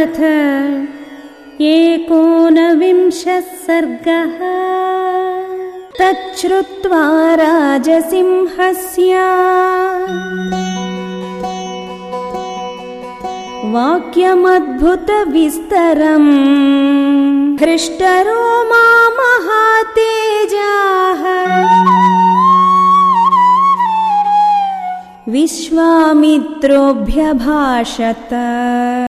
अथ एकोनविंशः सर्गः। तच्छ्रुत्वा राजसिंहस्य वाक्यमद्भुतविस्तरम्। हृष्टरो मा महातेजाः। विश्वामित्रोऽभ्यभाषत।